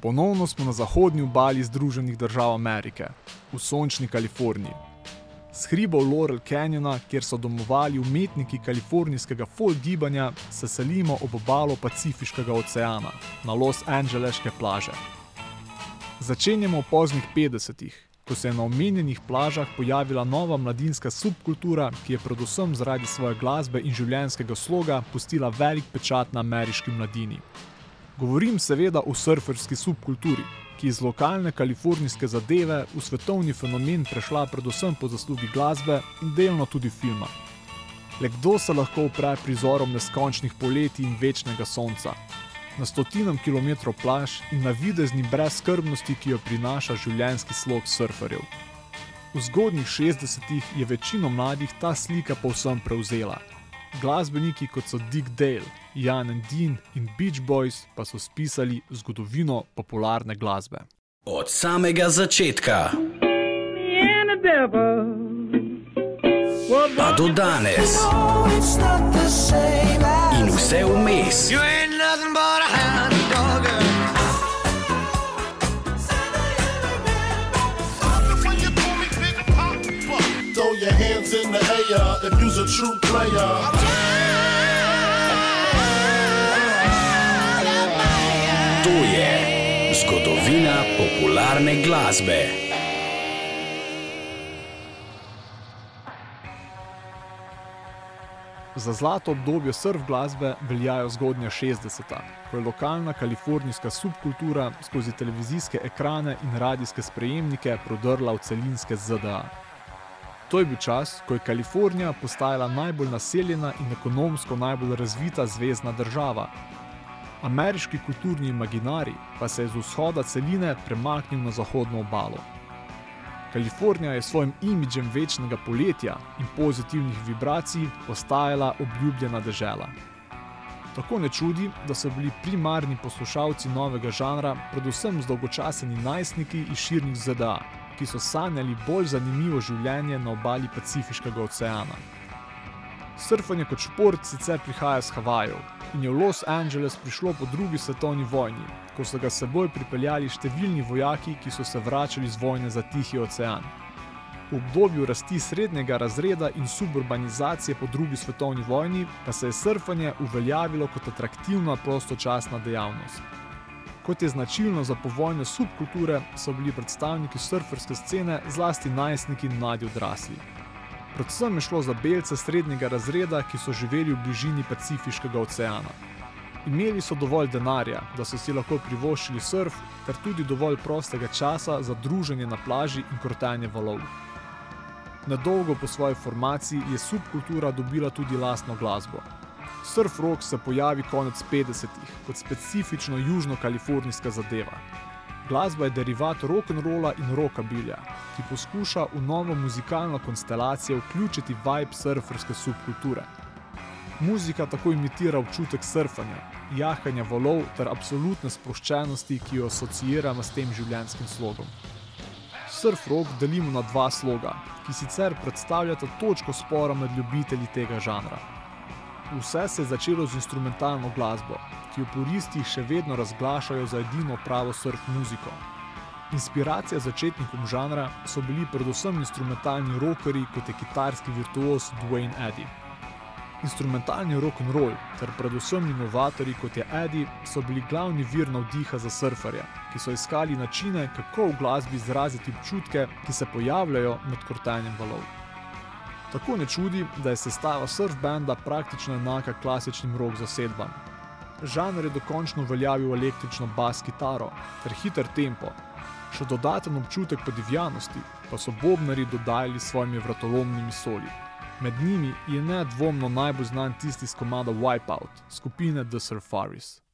Ponovno smo na zahodnji obali Združenih držav Amerike, v sončni Kaliforniji. S hribov Laurel Canyona, kjer so domovali umetniki kalifornijskega folk gibanja, se selimo ob obalo Pacifiškega oceana, na Los Angeleške plaže. Začenjamo v poznih 50-ih, ko se je na omenjenih plažah pojavila nova mladinska subkultura, ki je predvsem zaradi svoje glasbe in življenjskega sloga pustila velik pečat na ameriški mladini. Govorim seveda o surferski subkulturi, ki iz lokalne kalifornijske zadeve v svetovni fenomen prešla predvsem po zaslugi glasbe in delno tudi filma. Le kdo se lahko upre prizorom neskončnih poletij in večnega sonca, na stotinam kilometrov plaž in na videzni brezskrbnosti, ki jo prinaša življenjski slog surferjev. V zgodnjih 60-ih je večino mladih ta slika povsem prevzela. Glasbeniki kot so Dick Dale, Jan and Dean in Beach Boys pa so spisali zgodovino popularne glasbe. Od samega začetka pa do danes in vse vmes. Throw your hands in the air if you's a true player. Zgodovina popularne glasbe. Za zlato obdobje surf glasbe veljajo zgodnja 60-ta, ko je lokalna kalifornijska subkultura skozi televizijske ekrane in radijske sprejemnike prodrla v celinske ZDA. To je bil čas, ko je Kalifornija postajala najbolj naseljena in ekonomsko najbolj razvita zvezdna država. Ameriški kulturni imaginari pa se je z vzhoda celine premaknil na zahodno obalo. Kalifornija je s svojim imidžem večnega poletja in pozitivnih vibracij postajala obljubljena dežela. Tako ne čudi, da so bili primarni poslušalci novega žanra predvsem zdolgočaseni najstniki iz širnih ZDA, ki so sanjali bolj zanimivo življenje na obali Pacifiškega oceana. Surfanje kot šport sicer prihaja z Havajev in je v Los Angeles prišlo po drugi svetovni vojni, ko so ga seboj pripeljali številni vojaki, ki so se vračali z vojne za Tihi ocean. V obdobju rasti srednjega razreda in suburbanizacije po drugi svetovni vojni pa se je surfanje uveljavilo kot atraktivna prostočasna dejavnost. Kot je značilno za povojne subkulture, so bili predstavniki surferske scene zlasti najstniki in mladi odrasli. Predvsem je šlo za belce srednjega razreda, ki so živeli v bližini Pacifiškega oceana. Imeli so dovolj denarja, da so si lahko privoščili surf, ter tudi dovolj prostega časa za druženje na plaži in krotanje valov. Nedolgo po svoji formaciji je subkultura dobila tudi lastno glasbo. Surf rock se pojavi konec 50-ih kot specifično južno-kalifornijska zadeva. Glasba je derivat rock'n'rolla in rockabilja, ki poskuša v novo muzikalno konstelacijo vključiti vibe surferske subkulture. Muzika tako imitira občutek surfanja, jahanja valov ter absolutne sproščenosti, ki jo asociiramo s tem življenjskim slogom. Surf rock delimo na dva sloga, ki sicer predstavljata točko spora med ljubitelji tega žanra. Vse se je začelo z instrumentalno glasbo, ki jo puristi še vedno razglašajo za edino pravo surf muziko. Inspiracija začetnikom žanra so bili predvsem instrumentalni rockeri kot je kitarski virtuos Dwayne Eddy. Instrumentalni rock and roll ter predvsem inovatorji kot je Eddie so bili glavni vir navdiha za surferje, ki so iskali načine, kako v glasbi izraziti občutke, ki se pojavljajo med krtenjem valov. Tako ne čudi, da je sestava surf benda praktično enaka klasičnim rock zasedbam. Žanr je dokončno uveljavil električno bas kitaro ter hiter tempo. Še dodaten občutek podivjanosti pa so bobnari dodajali s svojimi vratolomnimi soli. Med njimi je nedvomno najbolj znan tisti z komada Wipeout skupine The Surfaris.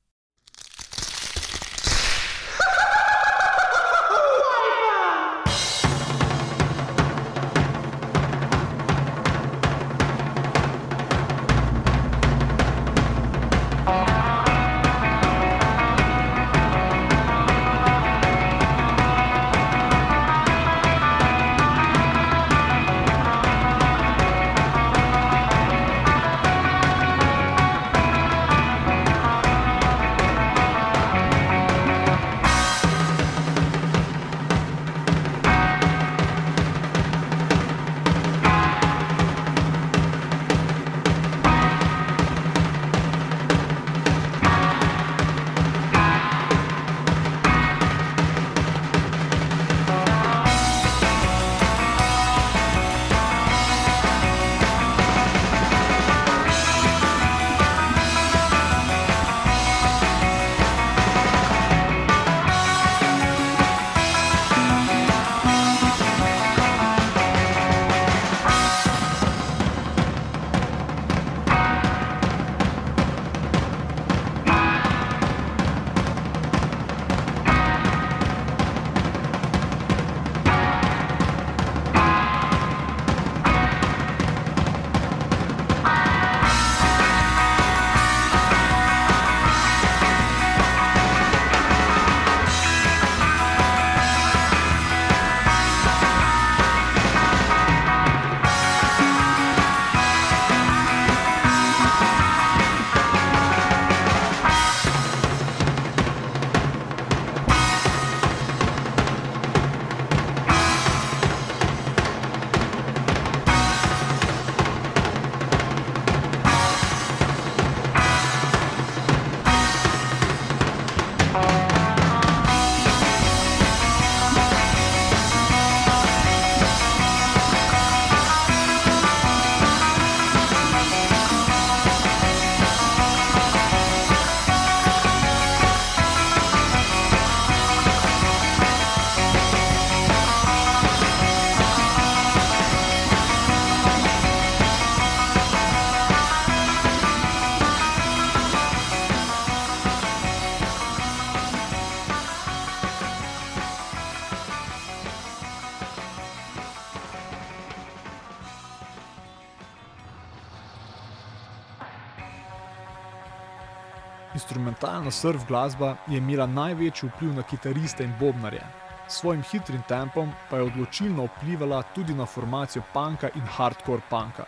Instrumentalna surf glasba je imela največji vpliv na kitariste in bobnarje. S svojim hitrim tempom pa je odločilno vplivala tudi na formacijo punka in hardcore punka.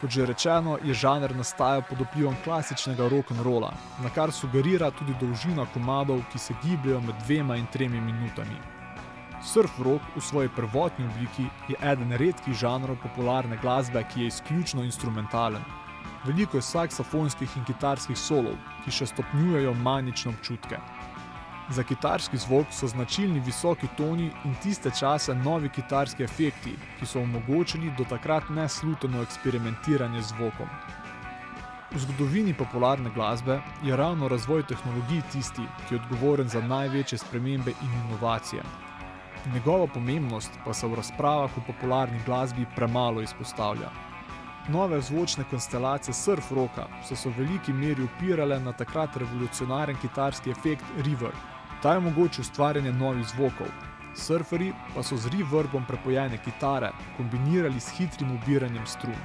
Kot že rečeno, je žanr nastajal pod vplivom klasičnega rock'n'rolla, na kar sugerira tudi dolžina komadov, ki se gibljajo med dvema in tremi minutami. Surf rock v svoji prvotni obliki je eden redkih žanrov popularne glasbe, ki je izključno instrumentalen. Veliko je saksofonskih in kitarskih solov, ki še stopnjujejo manične občutke. Za kitarski zvok so značilni visoki toni in tiste čase novi kitarski efekti, ki so omogočili do takrat nesluteno eksperimentiranje z zvokom. V zgodovini popularne glasbe je ravno razvoj tehnologij tisti, ki je odgovoren za največje spremembe in inovacije. Njegova pomembnost pa se v razpravah o popularni glasbi premalo izpostavlja. Nove zvočne konstelacije surf roka so se v veliki meri upirale na takrat revolucionaren kitarski efekt reverb. Ta je omogočil ustvarjanje novih zvokov. Surferi pa so z reverbom prepojene kitare kombinirali s hitrim ubiranjem strun,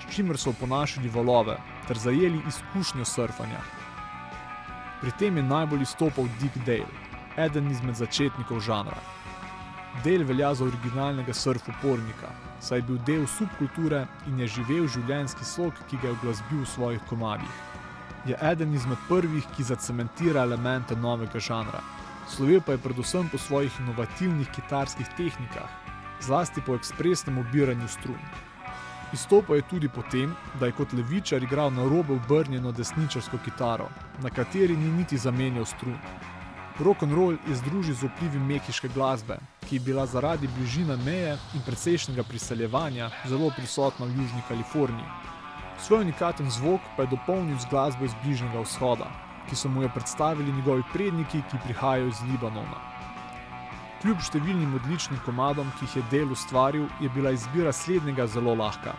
s čimer so oponašali valove ter zajeli izkušnjo surfanja. Pri tem je najbolj izstopal Dick Dale, eden izmed začetnikov žanra. Del velja za originalnega surf upornika, saj je bil del subkulture in je živel življenjski slog, ki ga je uglasbil v svojih komadih. Je eden izmed prvih, ki zacementira elemente novega žanra. Slovel pa je predvsem po svojih inovativnih kitarskih tehnikah, zlasti po ekspresnem obiranju strun. Izstopa je tudi po tem, da je kot levičar igral na robe obrnjeno desničarsko kitaro, na kateri ni niti zamenjal strun. Rock'n'roll je združil z vplivi mehiške glasbe, ki je bila zaradi bližine meje in precejšnjega priseljevanja zelo prisotna v Južni Kaliforniji. Svoj unikaten zvok pa je dopolnil z glasbo iz Bližnjega vzhoda, ki so mu jo predstavili njegovi predniki, ki prihajajo iz Libanona. Kljub številnim odličnim komadom, ki jih je del ustvaril, je bila izbira slednjega zelo lahka.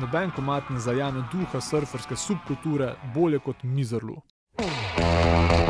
Noben komad ne zajame duha surferske subkulture bolje kot Mizerlu. Po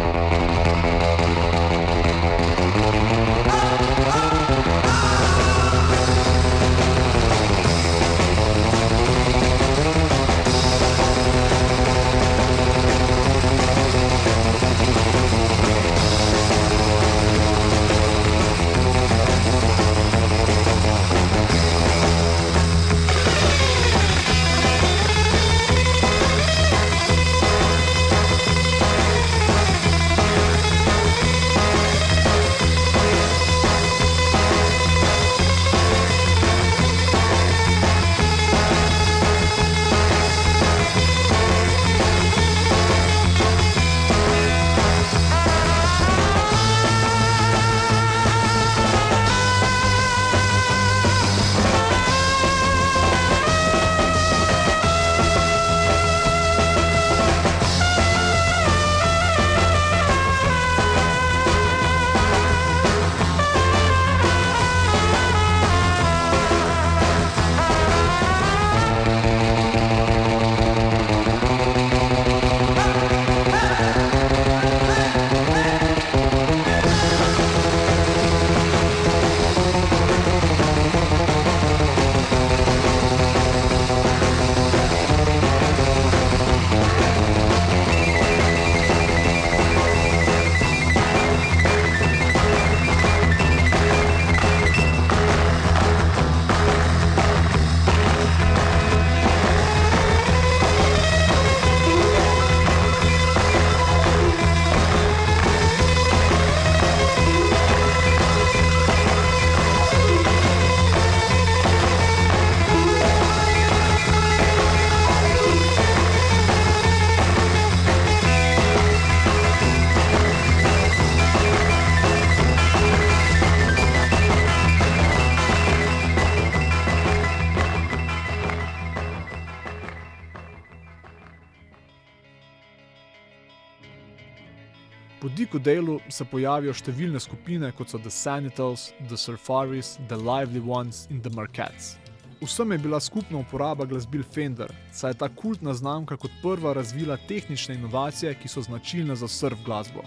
Dale se pojavijo številne skupine, kot so The Sanitals, The Surfaris, The Lively Ones in The Marquettes. Vsem je bila skupna uporaba glasbil Fender, saj je ta kultna znamka kot prva razvila tehnične inovacije, ki so značilne za surf glasbo.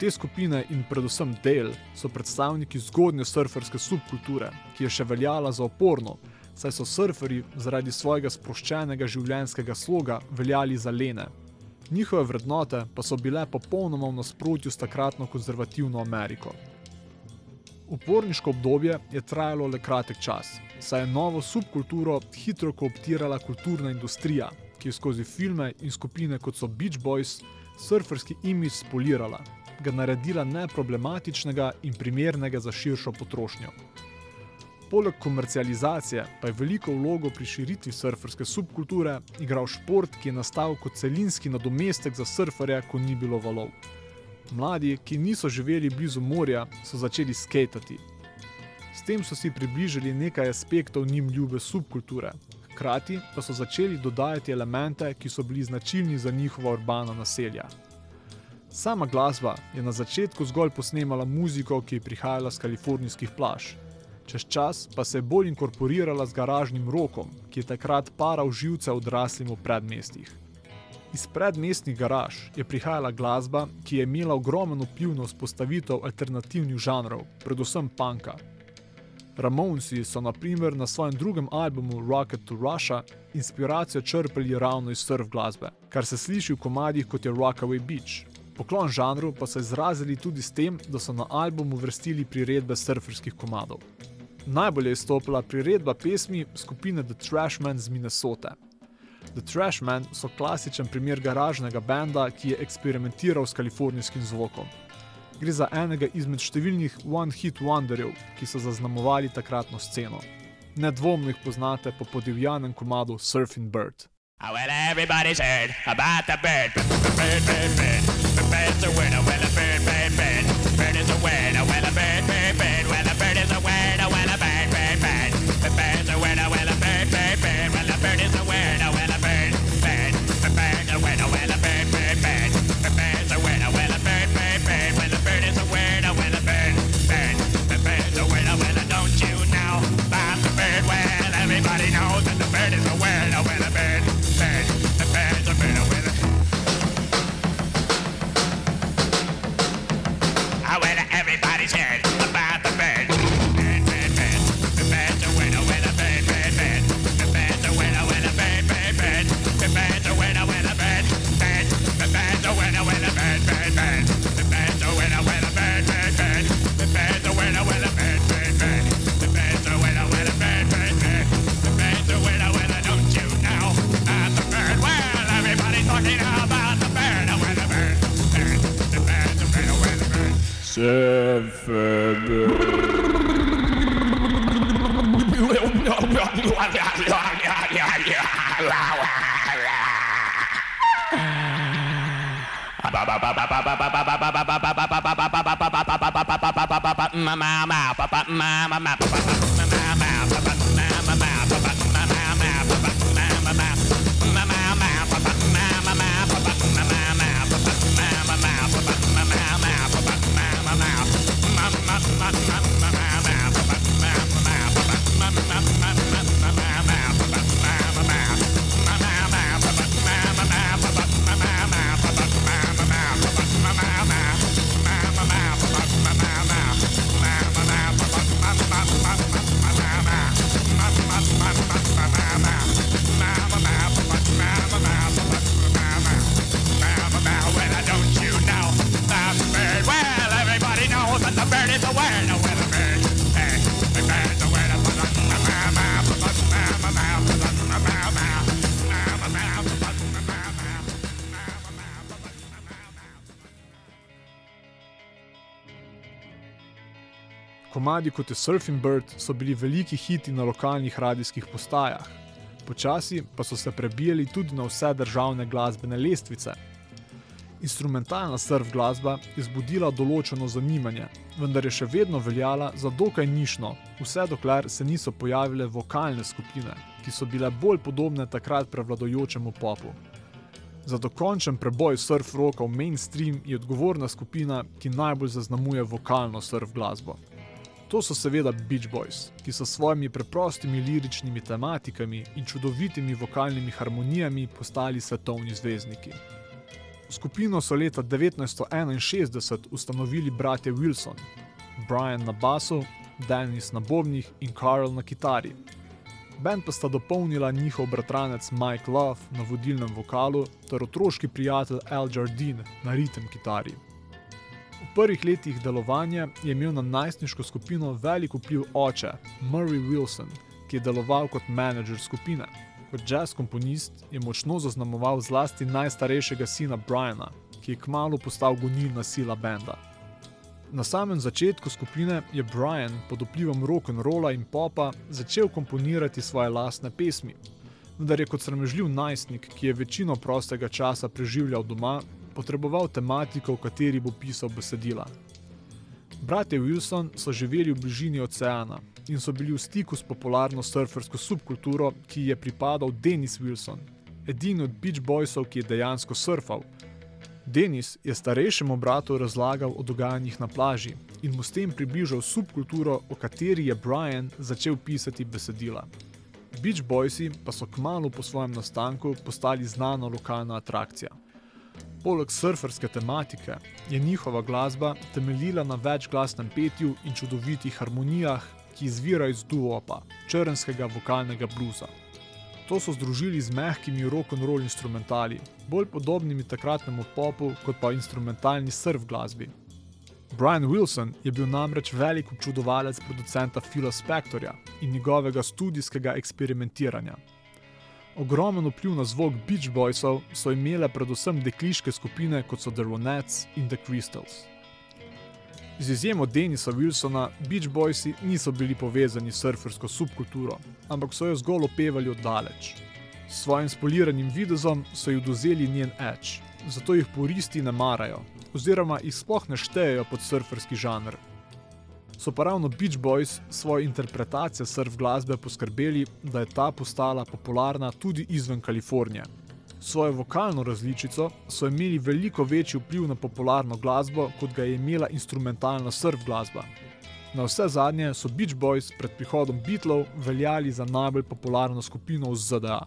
Te skupine in predvsem Dale so predstavniki zgodnje surferske subkulture, ki je še veljala za oporno, saj so surferji zaradi svojega sproščenega življenjskega sloga veljali za lene. Njihove vrednote pa so bile popolnoma v nasprotju s takratno konzervativno Ameriko. Uporniško obdobje je trajalo le kratek čas, saj je novo subkulturo hitro kooptirala kulturna industrija, ki je skozi filme in skupine kot so Beach Boys surferski imič spolirala, ga naredila neproblematičnega in primernega za širšo potrošnjo. Poleg komercializacije pa je veliko vlogo pri širitvi surferske subkulture igral šport, ki je nastal kot celinski nadomestek za surferje, ko ni bilo valov. Mladi, ki niso živeli blizu morja, so začeli skatati. S tem so si približali nekaj aspektov njim ljube subkulture, hkrati pa so začeli dodajati elemente, ki so bili značilni za njihova urbana naselja. Sama glasba je na začetku zgolj posnemala muziko, ki je prihajala z kalifornijskih plaž. Čez čas pa se je bolj inkorporirala z garažnim rokom, ki je takrat paral živce odraslim v predmestih. Iz predmestnih garaž je prihajala glasba, ki je imela ogromen vpliv na vzpostavitev alternativnih žanrov, predvsem panka. Ramonsi so naprimer na svojem drugem albumu Rocket to Russia inspiracijo črpali ravno iz surf glasbe, kar se sliši v komadih kot je Rockaway Beach. Poklon žanru pa so izrazili tudi s tem, da so na album uvrstili priredbe surferskih komadov. Najbolje je izstopila priredba pesmi skupine The Trashman z Minnesote. The Trashman so klasičen primer garažnega benda, ki je eksperimentiral s kalifornijskim zvokom. Gre za enega izmed številnih one-hit wonderjev, ki so zaznamovali takratno sceno. Nedvomno jih poznate po podivjanem komadu Surfing Bird. Oh, well, everybody's heard about the bird. Bird, bird, bird. The bird's a winner. Well, a bird, bird, bird. Bird is a winner. Well, a bird, bird, Komadi kot je Surfing Bird so bili veliki hiti na lokalnih radijskih postajah. Počasi pa so se prebijali tudi na vse državne glasbene lestvice. Instrumentalna surf glasba je zbudila določeno zanimanje, vendar je še vedno veljala za dokaj nišno, vse dokler se niso pojavile vokalne skupine, ki so bile bolj podobne takrat prevladojočemu popu. Za dokončen preboj surf roka v mainstream je odgovorna skupina, ki najbolj zaznamuje vokalno surf glasbo. To so seveda Beach Boys, ki so s svojimi preprostimi liričnimi tematikami in čudovitimi vokalnimi harmonijami postali svetovni zvezdniki. Skupino so leta 1961 ustanovili bratje Wilson, Brian na basu, Dennis na bobnih in Carl na kitari. Band pa sta dopolnila njihov bratranec Mike Love na vodilnem vokalu ter otroški prijatelj Al Jardine na ritem kitari. V prvih letih delovanja je imel na najstniško skupino velik vpliv oče, Murray Wilson, ki je deloval kot menedžer skupine. Kot jazz komponist je močno zaznamoval zlasti najstarejšega sina Briana, ki je kmalo postal gonilna sila benda. Na samem začetku skupine je Brian pod vplivom rock'n'rolla in popa začel komponirati svoje lastne pesmi. Vendar je kot sramežljiv najstnik, ki je večino prostega časa preživljal doma, potreboval tematiko, v kateri bo pisal besedila. Bratje Wilson so živeli v bližini oceana in so bili v stiku s popularno surfersko subkulturo, ki ji je pripadal Dennis Wilson, edini od Beach Boysov, ki je dejansko surfal. Denis je starejšemu bratu razlagal o dogajanjih na plaži in mu s tem približal subkulturo, o kateri je Brian začel pisati besedila. Beach Boysi pa so kmalo po svojem nastanku postali znana lokalna atrakcija. Poleg surferske tematike je njihova glasba temeljila na večglasnem petju in čudovitih harmonijah, ki izvirajo iz duopa, črnskega vokalnega bluza. To so združili z mehkimi rock'n'roll instrumentali, bolj podobnimi takratnemu popu kot pa instrumentalni surf glasbi. Brian Wilson je bil namreč velik občudovalec producenta Phila Spectorja in njegovega studijskega eksperimentiranja. Ogromen vpliv na zvok Beach Boysov so imele predvsem dekliške skupine kot so The Ronettes in The Crystals. Z izjemo Denisa Wilsona, Beach Boysi niso bili povezani s surfersko subkulturo, ampak so jo zgolj opevali oddaleč. S svojim spoliranim videzom so ji oduzeli njen edge, zato jih puristi ne marajo, oziroma jih sploh ne štejejo pod surferski žanr. So pa ravno Beach Boys s svojo interpretacijo surf glasbe poskrbeli, da je ta postala popularna tudi izven Kalifornije. Svojo vokalno različico so imeli veliko večji vpliv na popularno glasbo, kot ga je imela instrumentalna surf glasba. Na vse zadnje so Beach Boys pred prihodom Beatlov veljali za najbolj popularno skupino v ZDA.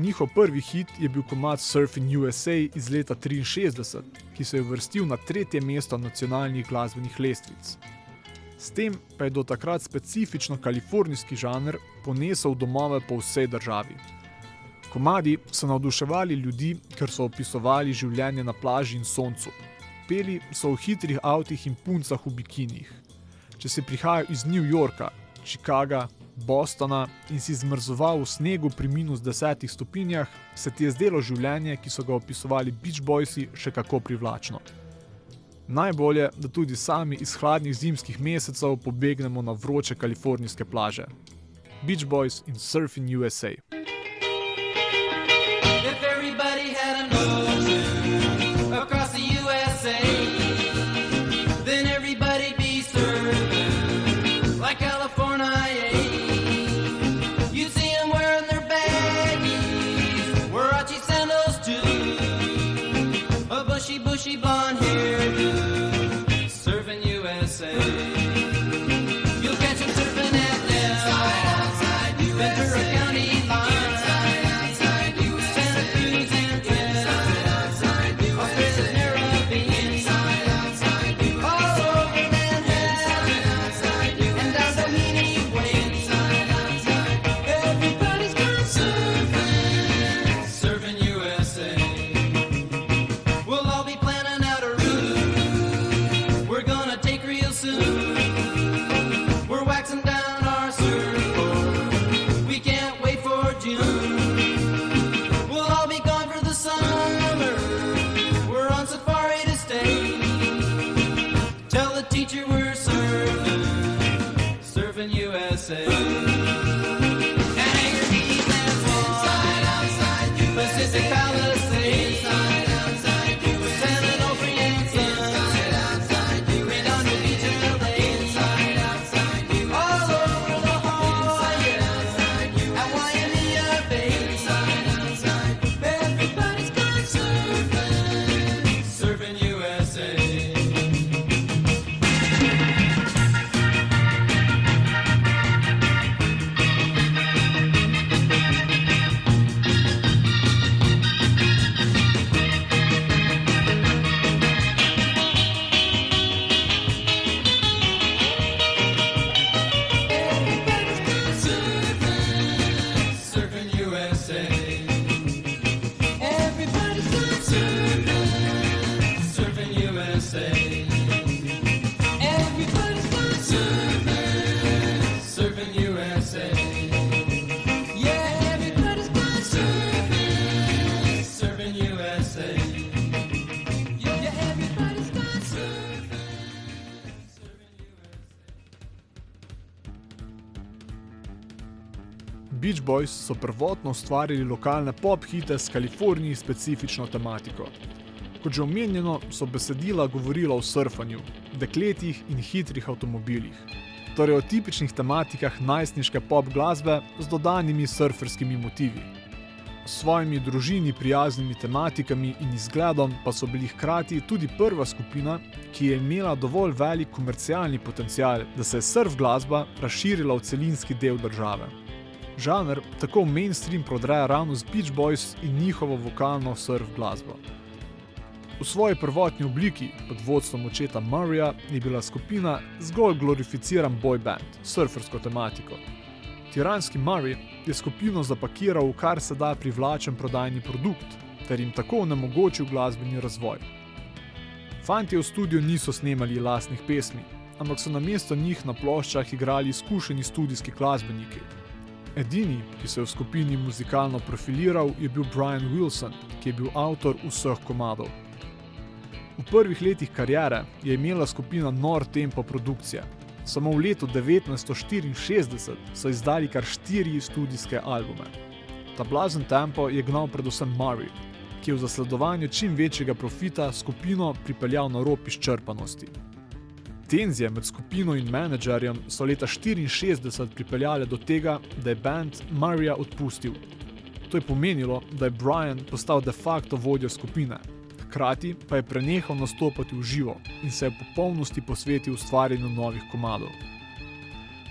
Njihov prvi hit je bil komat Surfing USA iz leta 1963, ki se je uvrstil na tretje mesto nacionalnih glasbenih lestvic. S tem pa je do takrat specifično kalifornijski žanr ponesel domove po vsej državi. Komadi so navduševali ljudi, ker so opisovali življenje na plaži in soncu. Peli so v hitrih avtih in puncah v bikinih. Če si prihajal iz New Yorka, Chicaga, Bostona in si zmrzoval v snegu pri minus desetih stopinjah, se ti je zdelo življenje, ki so ga opisovali Beach Boysi, še kako privlačno. Najbolje, da tudi sami iz hladnih zimskih mesecev pobegnemo na vroče kalifornijske plaže. Beach Boys in Surfing USA. she Bun Boys so prvotno ustvarili lokalne pop hite s Kaliforniji specifično tematiko. Kot že omenjeno, so besedila govorila o surfanju, dekletih in hitrih avtomobilih. Torej o tipičnih tematikah najstniške pop glasbe z dodanimi surferskimi motivi. S svojimi družini prijaznimi tematikami in izgledom pa so bili hkrati tudi prva skupina, ki je imela dovolj velik komercialni potencial, da se je surf glasba razširila v celinski del države. Žanr tako v mainstream prodreja ravno z Beach Boys in njihovo vokalno surf glasbo. V svoji prvotni obliki, pod vodstvom očeta Murraya, je bila skupina zgolj glorificiran boy band surfersko tematiko. Tiranski Murray je skupino zapakiral v kar se da privlačen prodajni produkt, ter jim tako onemogočil glasbeni razvoj. Fantje v studiu niso snemali lastnih pesmi, ampak so namesto njih na ploščah igrali izkušeni studijski glasbeniki. Edini, ki se je v skupini muzikalno profiliral, je bil Brian Wilson, ki je bil avtor vseh komadov. V prvih letih kariere je imela skupina nor tempo produkcije. Samo v letu 1964 so izdali kar štiri studijske albume. Ta blazen tempo je gnal predvsem Murray, ki je v zasledovanju čim večjega profita skupino pripeljal na rob izčrpanosti. Tenzije med skupino in menedžerjem so leta 1964 pripeljale do tega, da je band Murraya odpustil. To je pomenilo, da je Brian postal de facto vodja skupine, hkrati pa je prenehal nastopati v živo in se je v popolnosti posvetil ustvarjanju novih komadov.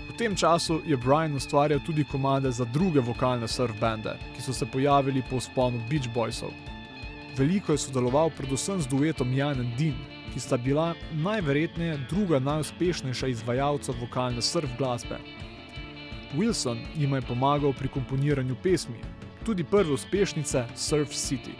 V tem času je Brian ustvarjal tudi komade za druge vokalne surf bende, ki so se pojavili po sponu Beach Boysov. Veliko je sodeloval predvsem z duetom Jan in Dean, ki sta bila najverjetneje druga najuspešnejša izvajalca vokalne surf glasbe. Wilson jim je pomagal pri komponiranju pesmi, tudi prve uspešnice Surf City.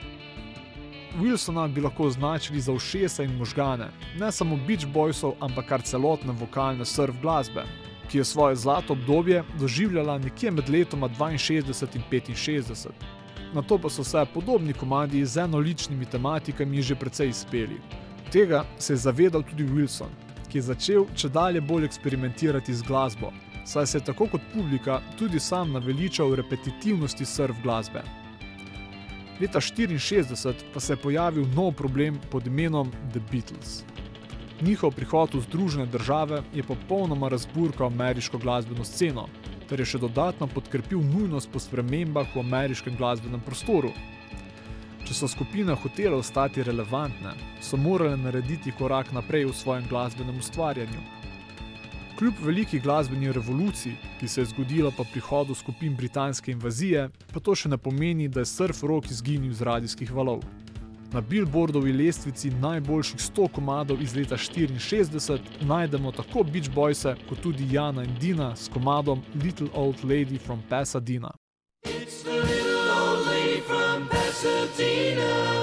Wilsona bi lahko označili za ušesa in možgane, ne samo Beach Boysov, ampak kar celotne vokalne surf glasbe, ki je svoje zlato obdobje doživljala nekje med letoma 62 in 65. Na to pa so se podobni komadi z enoličnimi tematikami že precej izpeli. Tega se je zavedal tudi Wilson, ki je začel če dalje bolj eksperimentirati z glasbo, saj se je tako kot publika tudi sam naveličal repetitivnosti surf glasbe. Leta 1964 pa se je pojavil nov problem pod imenom The Beatles. Njihov prihod v Združene države je popolnoma razburkal ameriško glasbeno sceno, ter je še dodatno podkrepil nujnost po spremembah v ameriškem glasbenem prostoru. Če so skupine hotele ostati relevantne, so morale narediti korak naprej v svojem glasbenem ustvarjanju. Kljub veliki glasbeni revoluciji, ki se je zgodila po prihodu skupin britanske invazije, pa to še ne pomeni, da je surf rock izginil z radijskih valov. Na Billboardovi lestvici najboljših 100 komadov iz leta 1964 najdemo tako Beach Boyse kot tudi Jana in Dina s komadom Little Old Lady from Pasadena. It's Pasadena.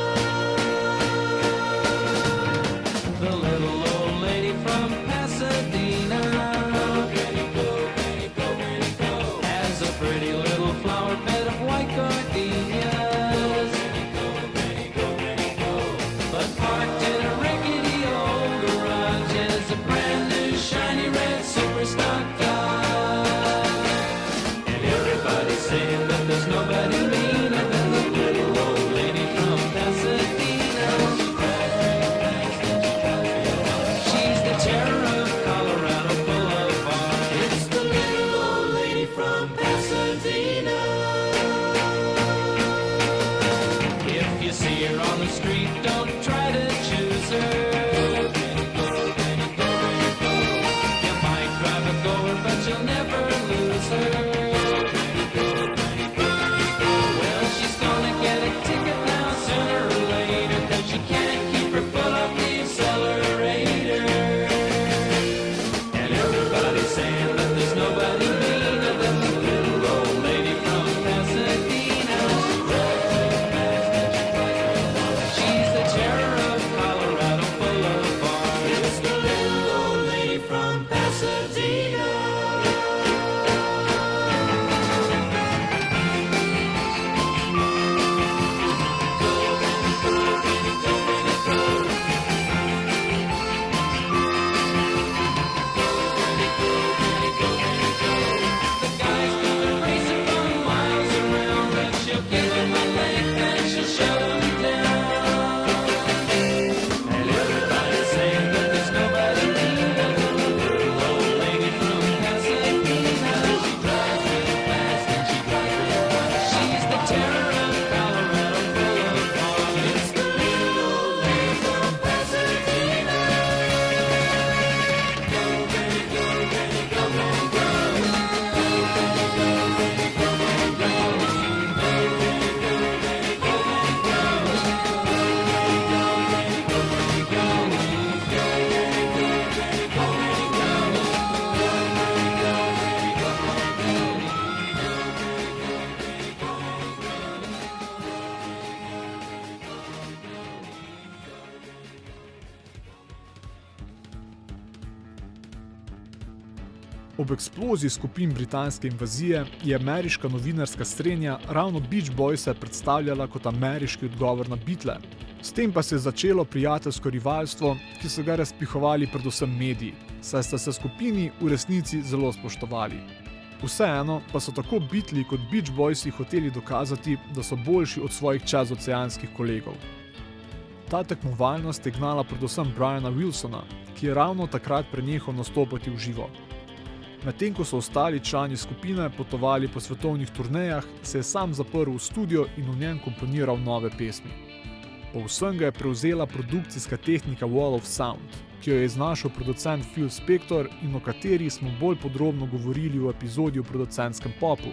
Ob eksploziji skupin britanske invazije je ameriška novinarska strenja ravno Beach Boyse predstavljala kot ameriški odgovor na Beatle. S tem pa se je začelo prijateljsko rivalstvo, ki so ga razpihovali predvsem mediji, saj sta se skupini v resnici zelo spoštovali. Vseeno pa so tako Beatli kot Beach Boysi hoteli dokazati, da so boljši od svojih čazoceanskih kolegov. Ta tekmovalnost je gnala predvsem Briana Wilsona, ki je ravno takrat prenehal nastopati v živo. Medtem ko so ostali člani skupine potovali po svetovnih turnejah, se je sam zaprl v studio in v njem komponiral nove pesmi. Po vsem ga je prevzela produkcijska tehnika Wall of Sound, ki jo je iznašel producent Phil Spector in o kateri smo bolj podrobno govorili v epizodi o producentskem popu.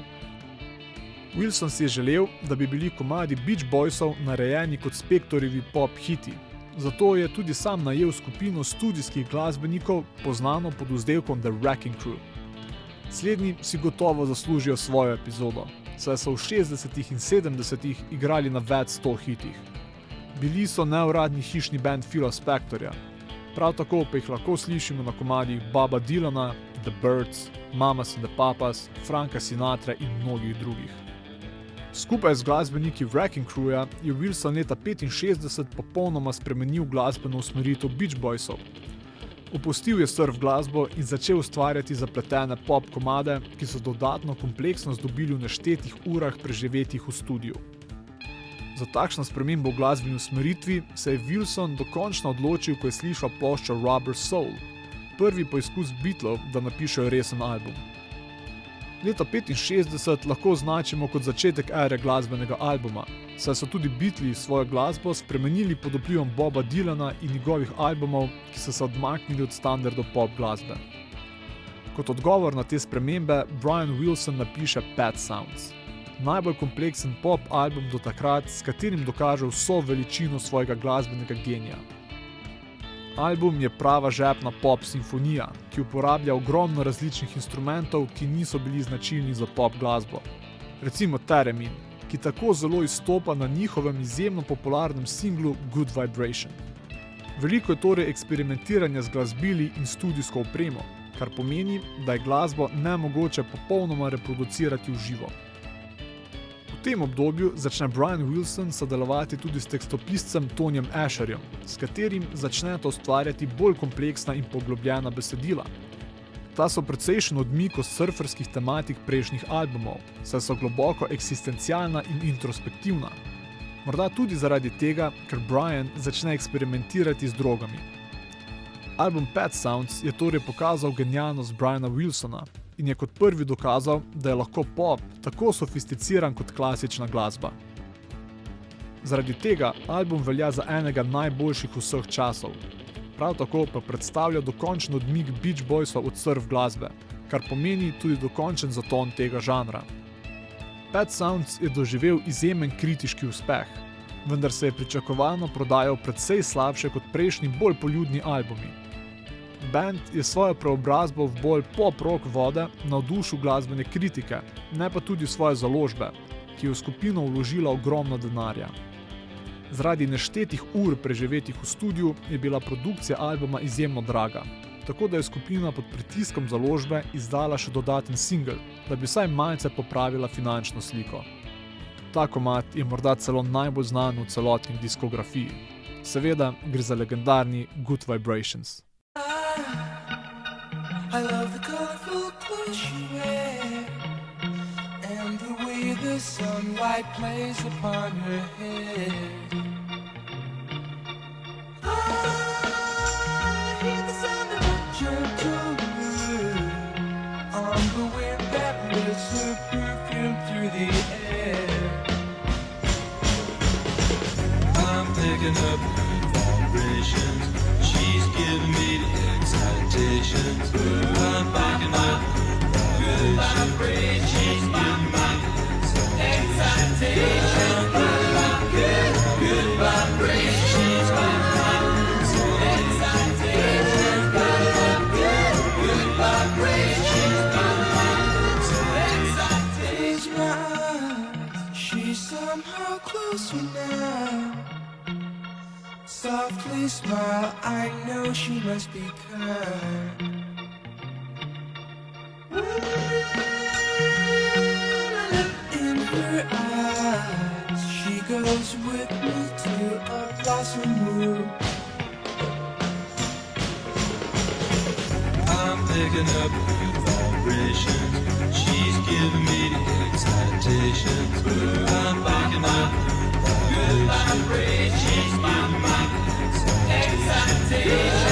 Wilson si je želel, da bi bili komadi Beach Boysov narejeni kot Spectorjevi pop hiti. Zato je tudi sam najel skupino studijskih glasbenikov, poznano pod vzdevkom The Wrecking Crew. Slednji si gotovo zaslužijo svojo epizodo, saj so v 60. in 70. igrali na več sto hitih. Bili so neuradni hišni band Phila Spectorja, prav tako pa jih lahko slišimo na komadih Baba Dylana, The Birds, Mamas and the Papas, Franka Sinatra in mnogih drugih. Skupaj z glasbeniki Wrecking Crewja je Wilson leta 1965 popolnoma spremenil glasbeno usmeritev Beach Boysov. Opustil je surf glasbo in začel ustvarjati zapletene pop komade, ki so dodatno kompleksnost dobili v neštetih urah preživetih v studiu. Za takšno spremembo v glasbeni usmeritvi se je Wilson dokončno odločil, ko je slišal ploščo Rubber Soul, prvi poizkus Beatlov, da napišejo resen album. Leto 65 lahko označimo kot začetek ere glasbenega albuma, saj so tudi Beatli svojo glasbo spremenili pod vplivom Boba Dylana in njegovih albumov, ki so se odmaknili od standardov pop glasbe. Kot odgovor na te spremembe Brian Wilson napiše Pet Sounds, najbolj kompleksen pop album do takrat, s katerim dokaže vso veličino svojega glasbenega genija. Album je prava žepna pop simfonija, ki uporablja ogromno različnih instrumentov, ki niso bili značilni za pop glasbo. Recimo Teremin, ki tako zelo izstopa na njihovem izjemno popularnem singlu Good Vibration. Veliko je torej eksperimentiranja z glasbili in studijsko opremo, kar pomeni, da je glasbo nemogoče popolnoma reproducirati v živo. Tem obdobju začne Brian Wilson sodelovati tudi s tekstopiscem Tonyjem Asherjem, s katerim začneta ustvarjati bolj kompleksna in poglobljena besedila. Ta so precejšen odmik od surferskih tematik prejšnjih albumov, saj so globoko eksistencialna in introspektivna. Morda tudi zaradi tega, ker Brian začne eksperimentirati z drogami. Album Pet Sounds je torej pokazal genialnost Briana Wilsona in je kot prvi dokazal, da je lahko pop tako sofisticiran kot klasična glasba. Zaradi tega album velja za enega najboljših vseh časov. Prav tako pa predstavlja dokončen odmik Beach Boysov od surf glasbe, kar pomeni tudi dokončen zaton tega žanra. Pet Sounds je doživel izjemen kritiški uspeh, vendar se je pričakovano prodajal precej slabše kot prejšnji bolj poljudni albumi. Band je svojo preobrazbo v bolj pop-rock vode navdušil glasbene kritike, ne pa tudi svoje založbe, ki je v skupino vložila ogromno denarja. Zaradi neštetih ur preživetih v studiu je bila produkcija albuma izjemno draga, tako da je skupina pod pritiskom založbe izdala še dodaten singel, da bi vsaj malce popravila finančno sliko. Ta komat je morda celo najbolj znan v celotni diskografiji. Seveda gre za legendarni Good Vibrations. I love the colorful clothes you wear and the way the sunlight plays upon her hair. i'm vibrations. Good vibrations. Good vibrations. Excitation. softly smile, I know she must be kind. in her eyes, she goes with me to a blossom room. I'm picking up good vibrations. She's giving me the excitations. I'm picking up good vibrations. City.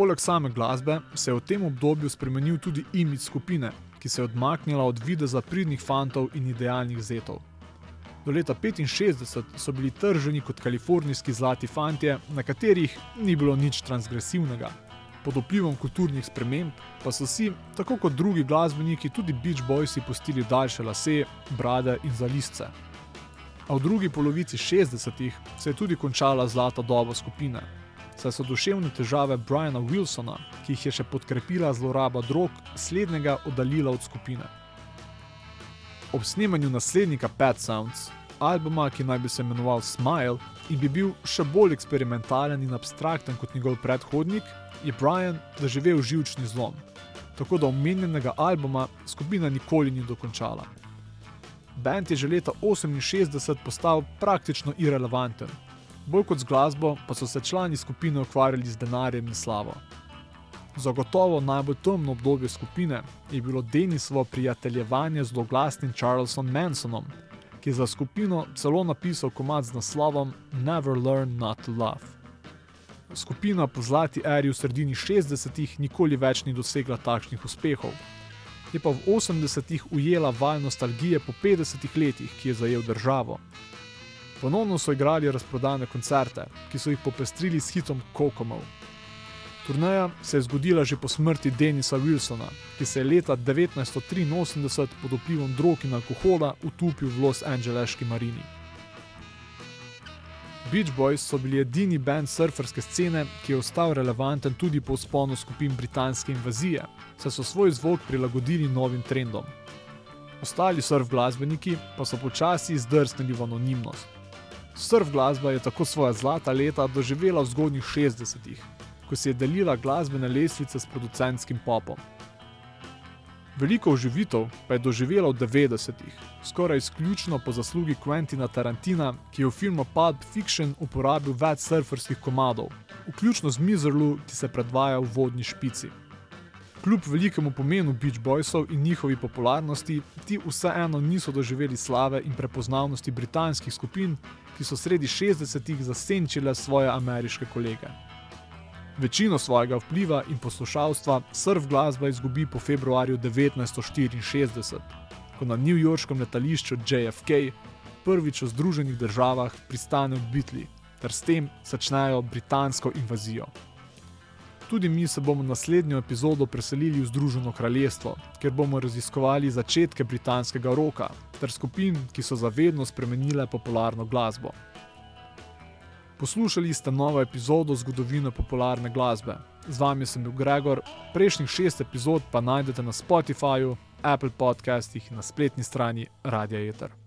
Poleg same glasbe se je v tem obdobju spremenil tudi imidž skupine, ki se je odmaknila od videza pridnih fantov in idealnih zetov. Do leta 65 so bili trženi kot kalifornijski zlati fantje, na katerih ni bilo nič transgresivnega. Pod vplivom kulturnih sprememb pa so si, tako kot drugi glasbeniki, tudi Beach Boysi pustili daljše lase, brade in zalisce. A v drugi polovici 60-ih se je tudi končala zlata doba skupine, saj so duševne težave Briana Wilsona, ki jih je še podkrepila zloraba drog, slednjega oddaljila od skupine. Ob snemanju naslednika Pet Sounds, albuma, ki naj bi se imenoval Smile in bi bil še bolj eksperimentalen in abstrakten kot njegov predhodnik, je Brian doživel živčni zlom. Tako da omenjenega albuma skupina nikoli ni dokončala. Band je že leta 68 postal praktično irrelevanten. Bolj kot z glasbo, pa so se člani skupine ukvarjali z denarjem in slavo. Zagotovo najbolj temno obdobje skupine je bilo Denisovo prijateljevanje z doglasnim Charlesom Mansonom, ki je za skupino celo napisal komad z naslovom Never Learn Not to Love. Skupina po zlati eri v sredini 60-ih nikoli več ni dosegla takšnih uspehov. Je pa v 80-ih ujela val nostalgije po 50 letih, ki je zajel državo. Ponovno so igrali razprodane koncerte, ki so jih popestrili s hitom Kokomov. Turneja se je zgodila že po smrti Denisa Wilsona, ki se je leta 1983 pod vplivom drog in alkohola utopil v Los Angeleški marini. Beach Boys so bili edini band surferske scene, ki je ostal relevanten tudi po sponu skupin britanske invazije, saj so svoj zvok prilagodili novim trendom. Ostali surf glasbeniki pa so počasi zdrsnili v anonimnost. Surf glasba je tako svoja zlata leta doživela v zgodnjih 60-ih, ko si je delila glasbene lestvice s producentskim popom. Veliko oživitev pa je doživela v 90-ih, skoraj izključno po zaslugi Quentina Tarantina, ki je v filmu Pulp Fiction uporabil več surferskih komadov, vključno z Miserlu, ki se predvaja v vodni špici. Kljub velikemu pomenu Beach Boysov in njihovi popularnosti, ti vseeno niso doživeli slave in prepoznavnosti britanskih skupin, ki so sredi 60-ih zasenčile svoje ameriške kolege. Večino svojega vpliva in poslušalstva surf glasba izgubi po februarju 1964, ko na newyorškem letališču JFK prvič v Združenih državah pristanejo Beatli ter s tem začnejo britansko invazijo. Tudi mi se bomo naslednjo epizodo preselili v Združeno kraljestvo, kjer bomo raziskovali začetke britanskega roka ter skupin, ki so zavedno spremenile popularno glasbo. Poslušali ste novo epizodo zgodovine popularne glasbe. Z vami sem bil Gregor, prejšnjih šest epizod pa najdete na Spotifyju, Apple podcastih in na spletni strani Radia Eter.